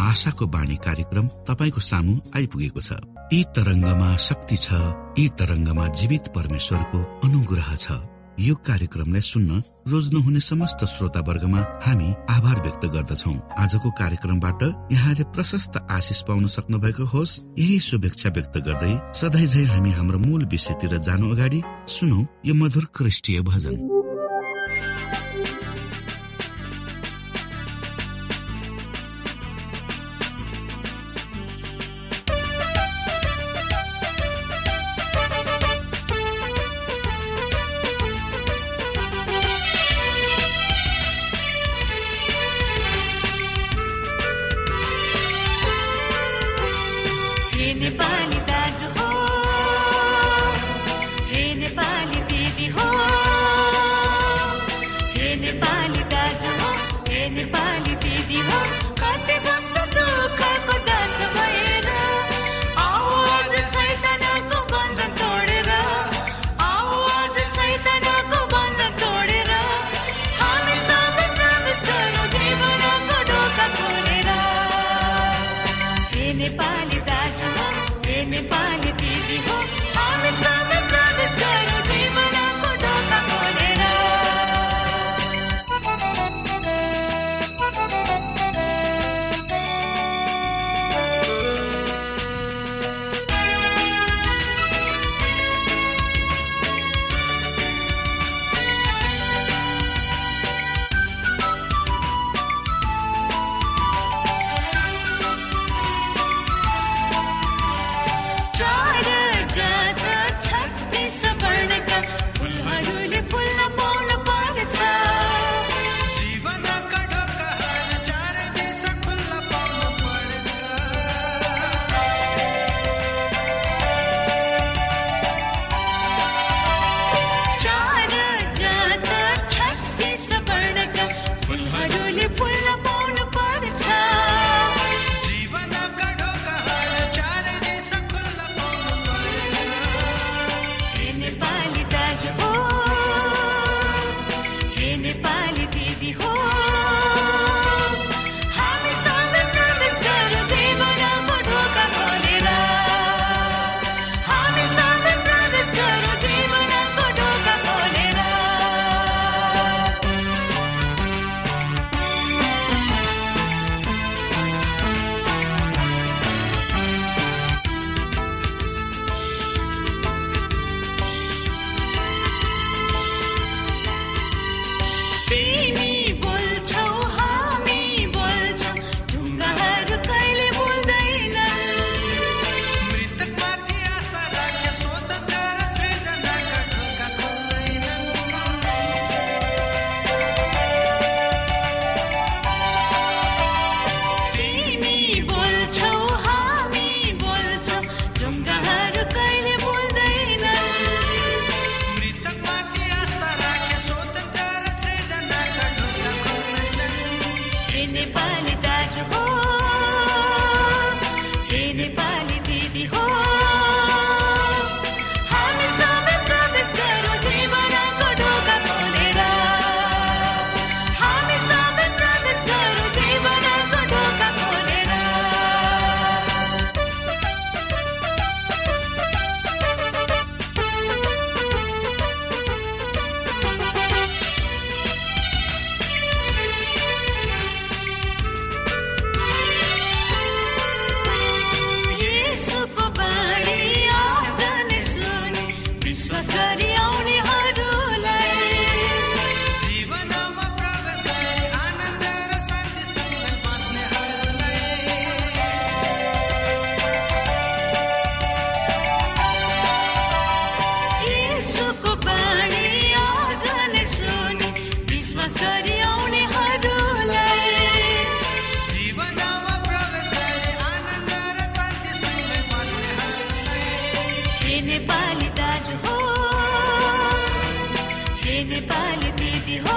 आशाको बाणी कार्यक्रम तपाईँको सामु आइपुगेको छ। यी तरङ्गमा शक्ति छ यी तरङ्गमा जीवित परमेश्वरको अनुग्रह छ। यो कार्यक्रमलाई सुन्न रोज्नुहुने समस्त श्रोता वर्गमा हामी आभार व्यक्त गर्दछौ। आजको कार्यक्रमबाट यहाँले प्रशस्त आशिष पाउन सक्नु भएको होस्। यही शुभेच्छा व्यक्त गर्दै सधैँ हामी हाम्रो मूल विषयतिर जानु अगाडि सुनौ यो मधुर क्रिस्टीय भजन। नेपाली नेपाली दाजु हो हे नेपाली दिदी हो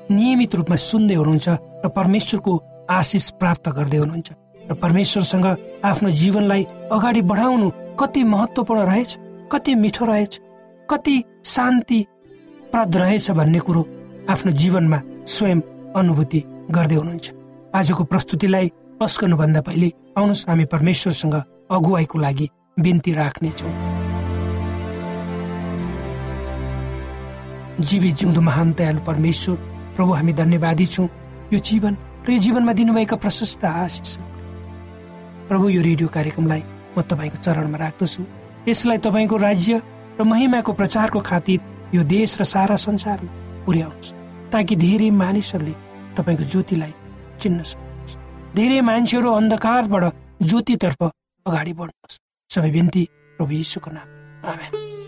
नियमित रूपमा सुन्दै हुनुहुन्छ र परमेश्वरको आशिष प्राप्त गर्दै हुनुहुन्छ। र परमेश्वरसँग आफ्नो जीवनलाई अगाडि बढाउनु कति महत्वपूर्ण रहेछ कति मिठो रहेछ कति शान्ति प्रद रहेछ भन्ने कुरो आफ्नो जीवनमा स्वयं अनुभूति गर्दै हुनुहुन्छ। आजको प्रस्तुतिलाई पस्कनुभन्दा पहिले आउनुहोस् हामी परमेश्वरसँग अगुवाईको लागि बिन्ती राख्नेछौँ। जीवित जिउँदो महान दयालु परमेश्वर प्रभु हामी धन्यवादी छौँ। यो जीवन र यो जीवनमा दिनुभएका प्रशस्त आशिष। प्रभु यो रेडियो कार्यक्रमलाई म तपाईँको चरणमा राख्दछु। यसलाई तपाईँको राज्य र महिमाको प्रचारको खातिर यो देश र सारा संसारमा पुर्याउनुहोस् ताकि धेरै मानिसहरूले तपाईँको ज्योतिलाई चिन्न सक्नुहोस् धेरै मान्छेहरू अन्धकारबाट ज्योतितर्फ अगाडि बढ्नुहोस्। सबै बिन्ती प्रभु यीशुको नाम आमेन।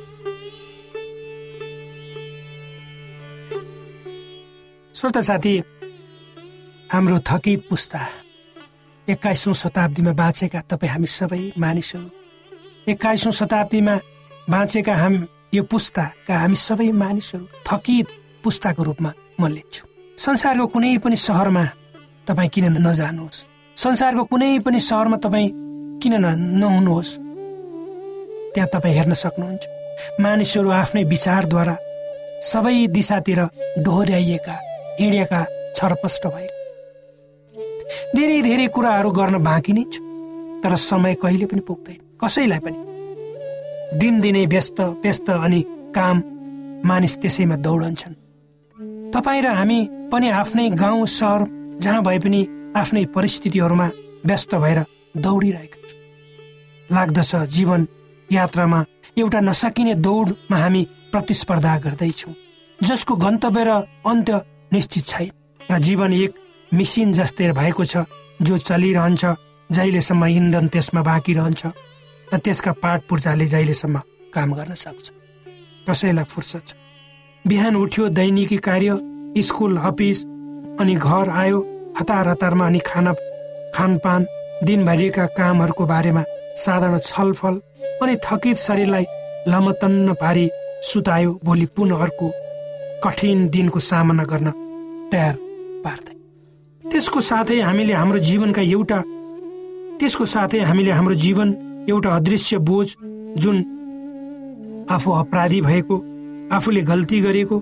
श्रोता साथी हाम्रो थकी पुस्ता एक्काइसौँ शताब्दीमा बाँचेका तपाईँ हामी सबै मानिसहरू एक्काइसौँ शताब्दीमा बाँचेका हाम यो पुस्ताका हामी सबै मानिसहरू थकित पुस्ताको रूपमा म लेख्छु। संसारको कुनै पनि सहरमा तपाईँ किन नजानुहोस्। संसारको कुनै पनि सहरमा तपाईँ किन नहुनुहोस्। त्यहाँ तपाईँ हेर्न सक्नुहुन्छ। मानिसहरू आफ्नै विचारद्वारा सबै दिशातिर डोहोऱ्याइएका हिँडेका छरपष्ट भए। धेरै धेरै कुराहरू गर्न बाँकी नै छ तर समय कहिले पनि पुग्दैन। कसैलाई पनि। दिनदिनै व्यस्त व्यस्त अनि काम मानिस त्यसैमा दौडन्छन्। तपाईँ र हामी पनि आफ्नै गाउँ सहर जहाँ भए पनि आफ्नै परिस्थितिहरूमा व्यस्त भएर दौडिरहेका छौँ। लाग्दछ जीवन यात्रामा एउटा नसकिने दौडमा हामी प्रतिस्पर्धा गर्दैछौँ जसको गन्तव्य र अन्त्य निश्चित छैन र जीवन एक मिसिन जस्तै भएको छ जो चलिरहन्छ जहिलेसम्म इन्धन त्यसमा बाँकी रहन्छ र त्यसका पाठ पूर्जाले जहिलेसम्म काम गर्न सक्छ। कसैलाई फुर्सद छ। बिहान उठ्यो दैनिकी कार्य स्कुल अफिस अनि घर आयो हतार हतारमा अनि खाना खानपान दिनभरिका कामहरूको बारेमा साधारण छलफल अनि थकित शरीरलाई लमतन्न पारी सुतायो भोलि पुनः अर्को कठिन दिनको सामना गर्न तयार पार्दै। त्यसको साथै हामीले हाम्रो जीवनका एउटा त्यसको साथै हामीले हाम्रो जीवन एउटा अदृश्य बोझ जुन आफू अपराधी भएको आफूले गल्ती गरेको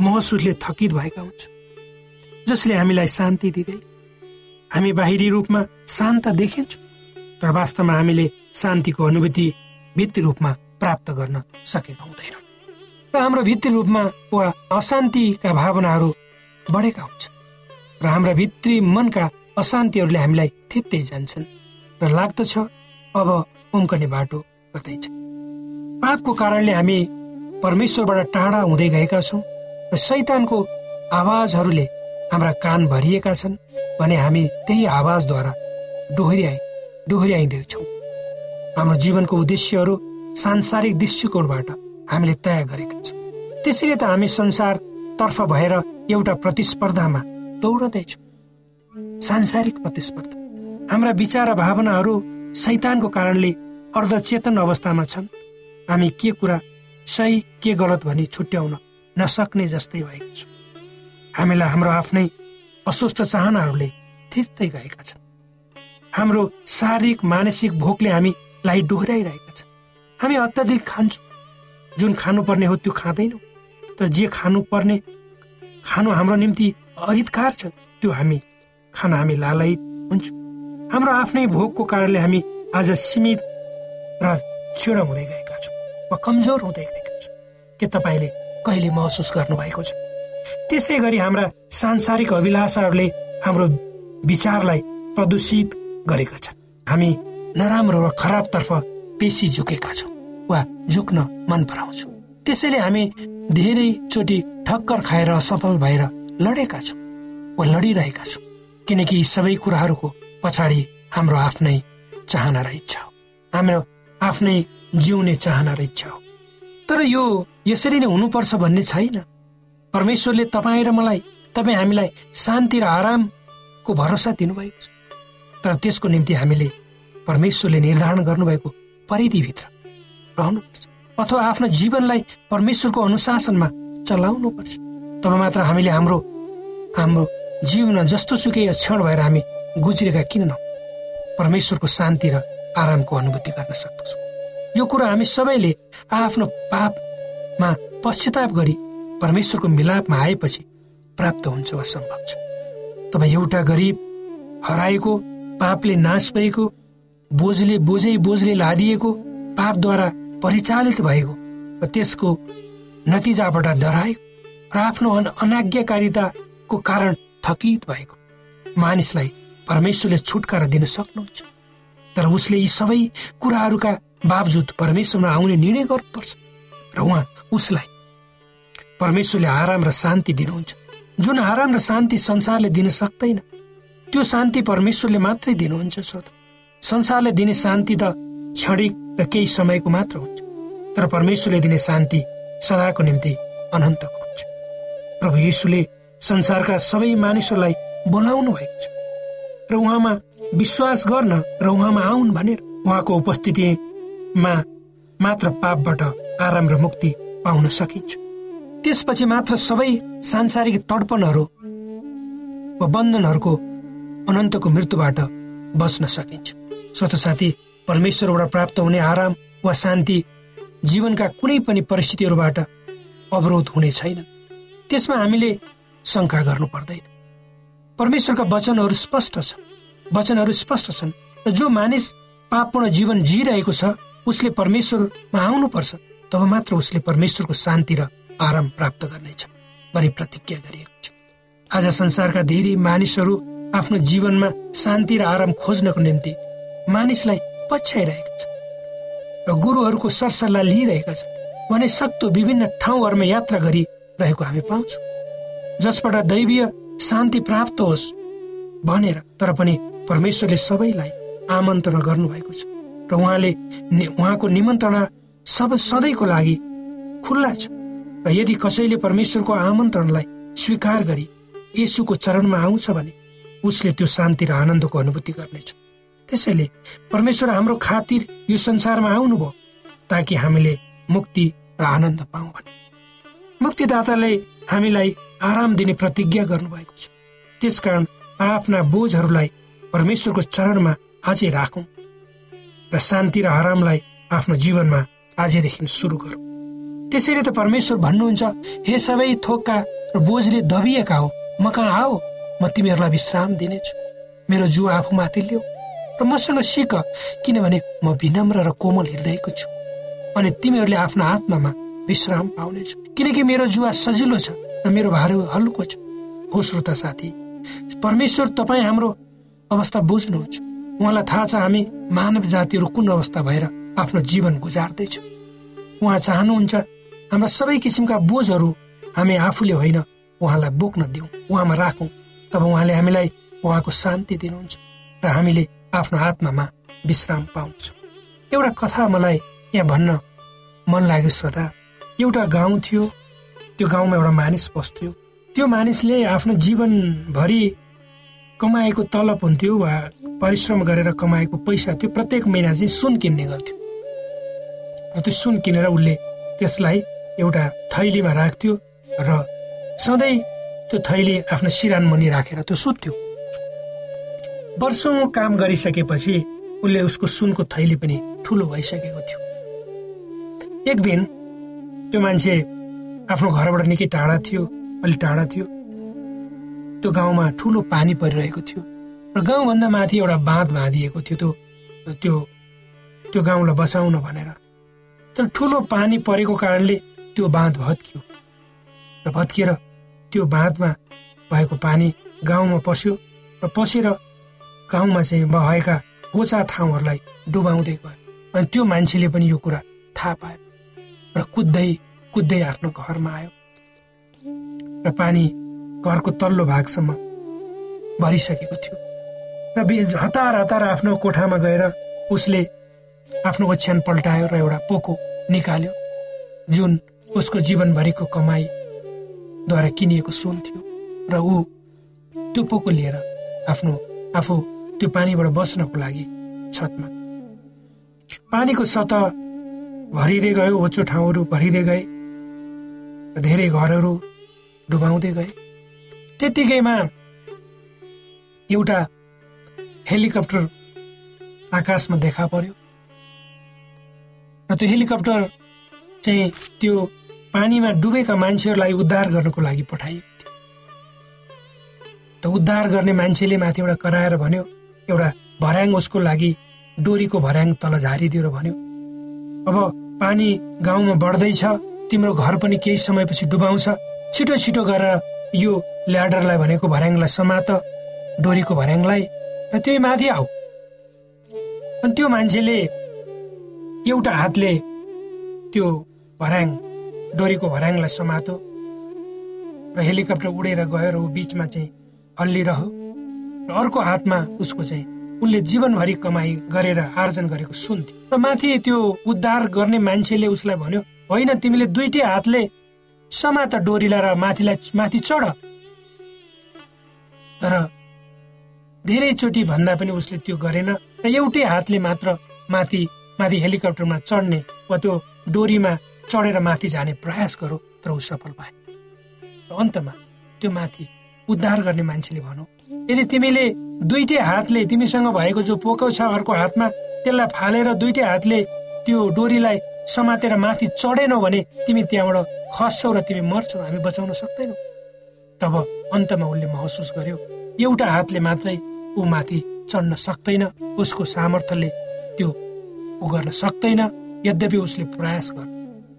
महसुसले थकित भएका हुन्छ जसले हामीलाई शान्ति दिँदै हामी बाहिरी रूपमा शान्त देखिन्छौँ तर वास्तवमा हामीले शान्तिको अनुभूति भित्री रूपमा प्राप्त गर्न सकेका हुँदैनौँ। र हाम्रो भित्री रूपमा वा अशान्तिका भावनाहरू बढेका हुन्छ र हाम्रा भित्री मनका अशान्तिहरूले हामीलाई थित्तै जान्छन् र लाग्दछ अब उम्कने बाटो गर्दैछ। पापको कारणले हामी परमेश्वरबाट टाढा हुँदै गएका छौँ र शैतानको आवाजहरूले हाम्रा कान भरिएका छन् भने हामी त्यही आवाजद्वारा डोहोऱ्याइ डोहोऱ्याइँदैछौँ हाम्रो जीवनको उद्देश्यहरू सांसारिक दृष्टिकोणबाट हामीले तय गरेका छौँ। त्यसैले त हामी संसारतर्फ भएर एउटा प्रतिस्पर्धामा दौडँदैछौँ। सांसारिक प्रतिस्पर्धा। हाम्रा विचार र भावनाहरू सैतानको कारणले अर्धचेतन अवस्थामा छन्। हामी के कुरा सही के गलत भनी छुट्याउन नसक्ने जस्तै भएका छौँ। हामीलाई हाम्रो आफ्नै अस्वस्थ चाहनाहरूले थिच्दै गएका छन्। हाम्रो शारीरिक मानसिक भोकले हामीलाई डोहोऱ्याइरहेका छ हामी अत्याधिक खान्छौँ। जुन खानुपर्ने हो त्यो खाँदैनौँ। तर जे खानुपर्ने खानु हाम्रो निम्ति अहितकार छ। त्यो हामी खान हामी लालयित हुन्छौँ। हाम्रो आफ्नै भोगको कारणले हामी आज सीमित र क्षीण हुँदै गएका छौँ वा कमजोर हुँदै गएका छौँ। के तपाईँले कहिले महसुस गर्नुभएको छ? त्यसै गरी हाम्रा सांसारिक अभिलाषाहरूले हाम्रो विचारलाई प्रदूषित गरेका छन्। हामी नराम्रो र खराबतर्फ पेसी झुकेका छौँ वा झुक्न मन पराउँछौँ। त्यसैले हामी धेरैचोटि ठक्कर खाएर असफल भएर लडेका छौँ वा लडिरहेका छौँ। किनकि सबै कुराहरूको पछाडि हाम्रो आफ्नै चाहना र इच्छा हो। हाम्रो आफ्नै जिउने चाहना र इच्छा हो। तर यो यसरी नै हुनुपर्छ भन्ने छैन। परमेश्वरले तपाईँ र मलाई तपाईँ हामीलाई शान्ति र आरामको भरोसा दिनुभएको छ। तर त्यसको निम्ति हामीले परमेश्वरले निर्धारण गर्नुभएको परिधिभित्र रहनुपर्छ। अथवा आफ्नो जीवनलाई परमेश्वरको अनुशासनमा चलाउनुपर्छ तब मात्र हामीले हाम्रो हाम्रो जीवनमा जस्तो सुकै क्षण भएर हामी गुज्रेका किन परमेश्वरको शान्ति र आरामको अनुभूति गर्न सक्दछौँ। यो कुरो हामी सबैले आफ्नो पापमा पश्चाताप गरी परमेश्वरको मिलापमा आएपछि प्राप्त हुन्छ वा सम्भव छ। तपाईँ एउटा गरिब हराएको पापले नाश भएको बोझले बोझै बोझले लादिएको पापद्वारा परिचालित भएको र त्यसको नतिजाबाट डराएको र आफ्नो अनाज्ञाकारिताको कारण थकित भएको। मानिसलाई परमेश्वरले छुटकारा दिन सक्नुहुन्छ तर उसले यी सबै कुराहरूका बावजुद परमेश्वरमा आउने निर्णय गर्नुपर्छ र उहाँ उसलाई परमेश्वरले आराम र शान्ति दिनुहुन्छ। जुन आराम र शान्ति संसारले दिन सक्दैन त्यो शान्ति परमेश्वरले मात्रै दिनुहुन्छ श्रोत। संसारले दिने शान्ति त क्षणिक र केही समयको मात्र हुन्छ। तर परमेश्वरले दिने शान्ति सदाको निम्ति अनन्तको हुन्छ प्रभु यीशुले संसारका सबै मानिसहरूलाई बोलाउनु भएको छ। र उहाँमा विश्वास गर्न र उहाँमा आउन् भनेर उहाँको उपस्थितिमा मात्र पापबाट आराम र मुक्ति पाउन सकिन्छ। त्यसपछि मात्र सबै सांसारिक तडपनहरू वा बन्धनहरूको अनन्तको मृत्युबाट बच्न सकिन्छ। स्वत साथी परमेश्वरबाट प्राप्त हुने आराम वा शान्ति जीवनका कुनै पनि परिस्थितिहरूबाट अवरोध हुने छैन। त्यसमा हामीले शङ्का गर्नु पर्दैन। परमेश्वरका वचनहरू स्पष्ट छ वचनहरू स्पष्ट छन् र जो मानिस पापपूर्ण जीवन जिइरहेको छ उसले परमेश्वरमा आउनुपर्छ तब मात्र उसले परमेश्वरको शान्ति र आराम प्राप्त गर्नेछ भनी प्रतिज्ञा गरिएको छ। आज संसारका धेरै मानिसहरू आफ्नो जीवनमा शान्ति र आराम खोज्नको निम्ति मानिसलाई पछ्याइरहेका छन् र गुरुहरूको सरसल्लाह लिइरहेका छन् भने सक्दो विभिन्न ठाउँहरूमा यात्रा गरिरहेको हामी पाउँछौँ। जसबाट दैवीय शान्ति प्राप्त होस् भनेर तर पनि परमेश्वरले सबैलाई आमन्त्रण गर्नुभएको छ र उहाँले उहाँको निमन्त्रणा सब सधैँको लागि खुल्ला छ। र यदि कसैले परमेश्वरको आमन्त्रणलाई स्वीकार गरी यसुको चरणमा आउँछ भने उसले त्यो शान्ति र आनन्दको अनुभूति गर्नेछ। त्यसैले परमेश्वर हाम्रो खातिर यो संसारमा आउनुभयो ताकि हामीले मुक्ति र आनन्द पाऊ भने। मुक्तिदाताले हामीलाई आराम दिने प्रतिज्ञा गर्नुभएको छ। त्यसकारण आफ्ना बोझहरूलाई परमेश्वरको चरणमा अझै राखौँ र शान्ति र आरामलाई आफ्नो जीवनमा आजदेखि सुरु गरौँ। त्यसैले त परमेश्वर भन्नुहुन्छ हे सबै थोकका र बोझले दबिएका हो म कहाँ आऊ? म तिमीहरूलाई विश्राम दिनेछु। मेरो जुवा आफूमाथि ल्याऊ। र मसँग सिक किनभने म विनम्र र कोमल हृदयको छु अनि तिमीहरूले आफ्नो आत्मामा विश्राम पाउनेछु। किनकि मेरो जुवा सजिलो छ र मेरो भार हल्लुको छ। हो श्रोता साथी परमेश्वर तपाईँ हाम्रो अवस्था बुझ्नुहुन्छ। उहाँलाई थाहा छ हामी मानव जातिहरू कुन अवस्था भएर आफ्नो जीवन गुजार्दैछौँ। उहाँ चाहनुहुन्छ हाम्रा सबै किसिमका बोझहरू हामी आफूले होइन उहाँलाई बोक्न दिउँ उहाँमा राखौँ। तब उहाँले हामीलाई उहाँको शान्ति दिनुहुन्छ र हामीले आफ्नो आत्मामा विश्राम पाउँछौँ। एउटा कथा मलाई यहाँ भन्न मन लाग्यो श्रद्धा एउटा गाउँ थियो त्यो गाउँमा एउटा मानिस बस्थ्यो। त्यो मानिसले आफ्नो जीवनभरि कमाएको तलब हुन्थ्यो वा परिश्रम गरेर कमाएको पैसा थियो प्रत्येक महिना चाहिँ सुन किन्ने गर्थ्यो। र त्यो सुन किनेर उसले त्यसलाई एउटा थैलीमा राख्थ्यो र सधैँ त्यो थैली आफ्नो सिरान मुनि राखेर त्यो सुत्थ्यो। वर्षौँ काम गरिसकेपछि उसले उसको सुनको थैली पनि ठुलो भइसकेको थियो। एक दिन त्यो मान्छे आफ्नो घरबाट निकै टाढा थियो अलिक टाढा थियो। त्यो गाउँमा ठुलो पानी परिरहेको थियो र गाउँभन्दा माथि एउटा बाँध बाँधिएको थियो त्यो त्यो त्यो गाउँलाई बचाउन भनेर। तर ठुलो पानी परेको कारणले त्यो बाँध भत्कियो र भत्किएर त्यो बाँधमा भएको पानी गाउँमा पस्यो र पसेर गाउँमा चाहिँ भएका होचा ठाउँहरूलाई डुबाउँदै गयो अनि त्यो मान्छेले पनि यो कुरा थाहा पायो र कुद्दै कुद्दै आफ्नो घरमा आयो। र पानी घरको तल्लो भागसम्म भरिसकेको थियो। र हतार हतार आफ्नो कोठामा गएर उसले आफ्नो ओछ्यान पल्टायो र एउटा पोको निकाल्यो जुन उसको जीवनभरिको कमाईद्वारा किनिएको सुन थियो। र ऊ त्यो पोको लिएर आफ्नो आफू त्यो पानीबाट बच्नको लागि छतमा। पानीको सतह भरिँदै गयो होचो ठाउँहरू भरिँदै गए धेरै घरहरू डुबाउँदै गए। त्यतिकैमा एउटा हेलिकप्टर आकाशमा देखा पर्यो। र त्यो हेलिकप्टर चाहिँ त्यो पानीमा डुबेका मान्छेहरूलाई उद्धार गर्नको लागि पठाइएको थियो त उद्धार गर्ने मान्छेले माथिबाट कराएर भन्यो एउटा भर्याङ उसको लागि डोरीको भर्याङ तल झारिदियो र भन्यो अब पानी गाउँमा बढ्दैछ तिम्रो घर पनि केही समयपछि डुबाउँछ। छिटो छिटो गरेर यो ल्याडरलाई भनेको भर्याङलाई समात डोरीको भर्याङलाई र त्यही माथि आऊ। अनि त्यो मान्छेले एउटा हातले त्यो भर्याङ डोरीको भर्याङलाई समातो र हेलिकप्टर उडेर गयो र ऊ बिचमा चाहिँ हल्लिरह्यो। र अर्को हातमा उसको चाहिँ उनले जीवनभरि कमाई गरेर आर्जन गरेको सुन्थ्यो र माथि त्यो उद्धार गर्ने मान्छेले उसलाई भन्यो होइन तिमीले दुइटै हातले समात डोरीलाई र माथिलाई माथि चढ। तर धेरैचोटि भन्दा पनि उसले त्यो गरेन र एउटै हातले मात्र माथि माथि हेलिकप्टरमा चढ्ने वा त्यो डोरीमा चढेर माथि जाने प्रयास गरौँ तर ऊ सफल भए र अन्तमा त्यो माथि उद्धार गर्ने मान्छेले भनौँ यदि तिमीले दुइटै हातले तिमीसँग भएको जो पोको छ अर्को हातमा त्यसलाई फालेर दुइटै हातले त्यो डोरीलाई समातेर माथि चढेनौ भने तिमी त्यहाँबाट खस्छौ र तिमी मर्छौ हामी बचाउन सक्दैनौ। तब अन्तमा उसले महसुस गर्यो एउटा हातले मात्रै ऊ माथि चढ्न सक्दैन उसको सामर्थ्यले त्यो ऊ गर्न सक्दैन। यद्यपि उसले प्रयास गर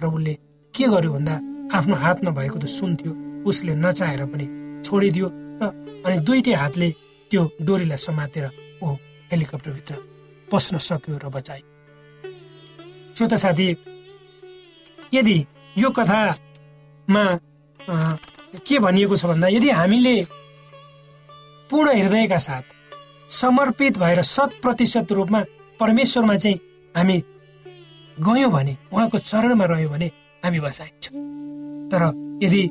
र उसले के गर्यो भन्दा आफ्नो हातमा भएको त सुन्थ्यो उसले नचाहेर पनि छोडिदियो। अनि दुइटै हातले त्यो डोरीलाई समातेर ऊ हेलिकप्टरभित्र पस्न सक्यो र बचाइ श्रोता साथी यदि यो कथामा के भनिएको छ भन्दा यदि हामीले पूर्ण हृदयका साथ समर्पित भएर शत प्रतिशत रूपमा परमेश्वरमा चाहिँ हामी गयौँ भने उहाँको चरणमा रह्यो भने हामी बसाइन्छौँ। तर यदि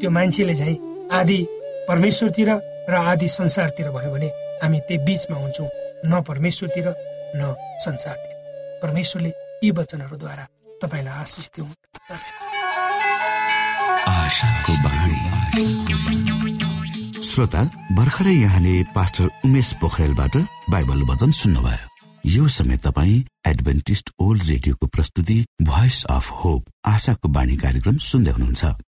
त्यो मान्छेले चाहिँ आदि परमेश्वरतिर र आदि संसारतिर भयो भने हामी त्यही बिचमा हुन्छौँ न परमेश्वरतिर न संसारतिर। परमेश्वरले यी वचनहरूद्वारा तपाईँलाई आशिष दिउँ श्रोता भर्खरै यहाँले पास्टर उमेश पोखरेलबाट बाइबल वचन सुन्नुभयो। यो समय तपाईँ एडभेन्टिस्ट ओल्ड रेडियोको प्रस्तुति भोइस अफ होप आशाको बाणी कार्यक्रम सुन्दै हुनुहुन्छ।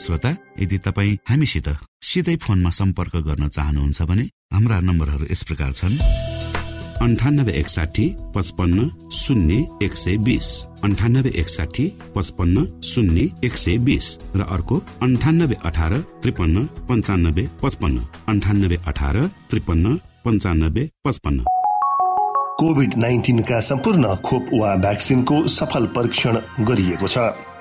श्रोता यदि तपाईँ हामीसित सिधै फोनमा सम्पर्क गर्न चाहनुहुन्छ भने हाम्रा नम्बरहरू यस प्रकार छन्। अन्ठानब्बे एकसाठी पचपन्न शून्य एक सय बिस। अन्ठानब्बे एकसाठी पचपन्न शून्य एक सय बिस। र अर्को अन्ठानब्बे अठार त्रिपन्न पन्चानब्बे पचपन्न। अन्ठानब्बे अठार त्रिपन्न पन्चानब्बे पचपन्न। कोभिड नाइन्टिनका सम्पूर्ण खोप वा भ्याक्सिनको सफल परीक्षण गरिएको छ।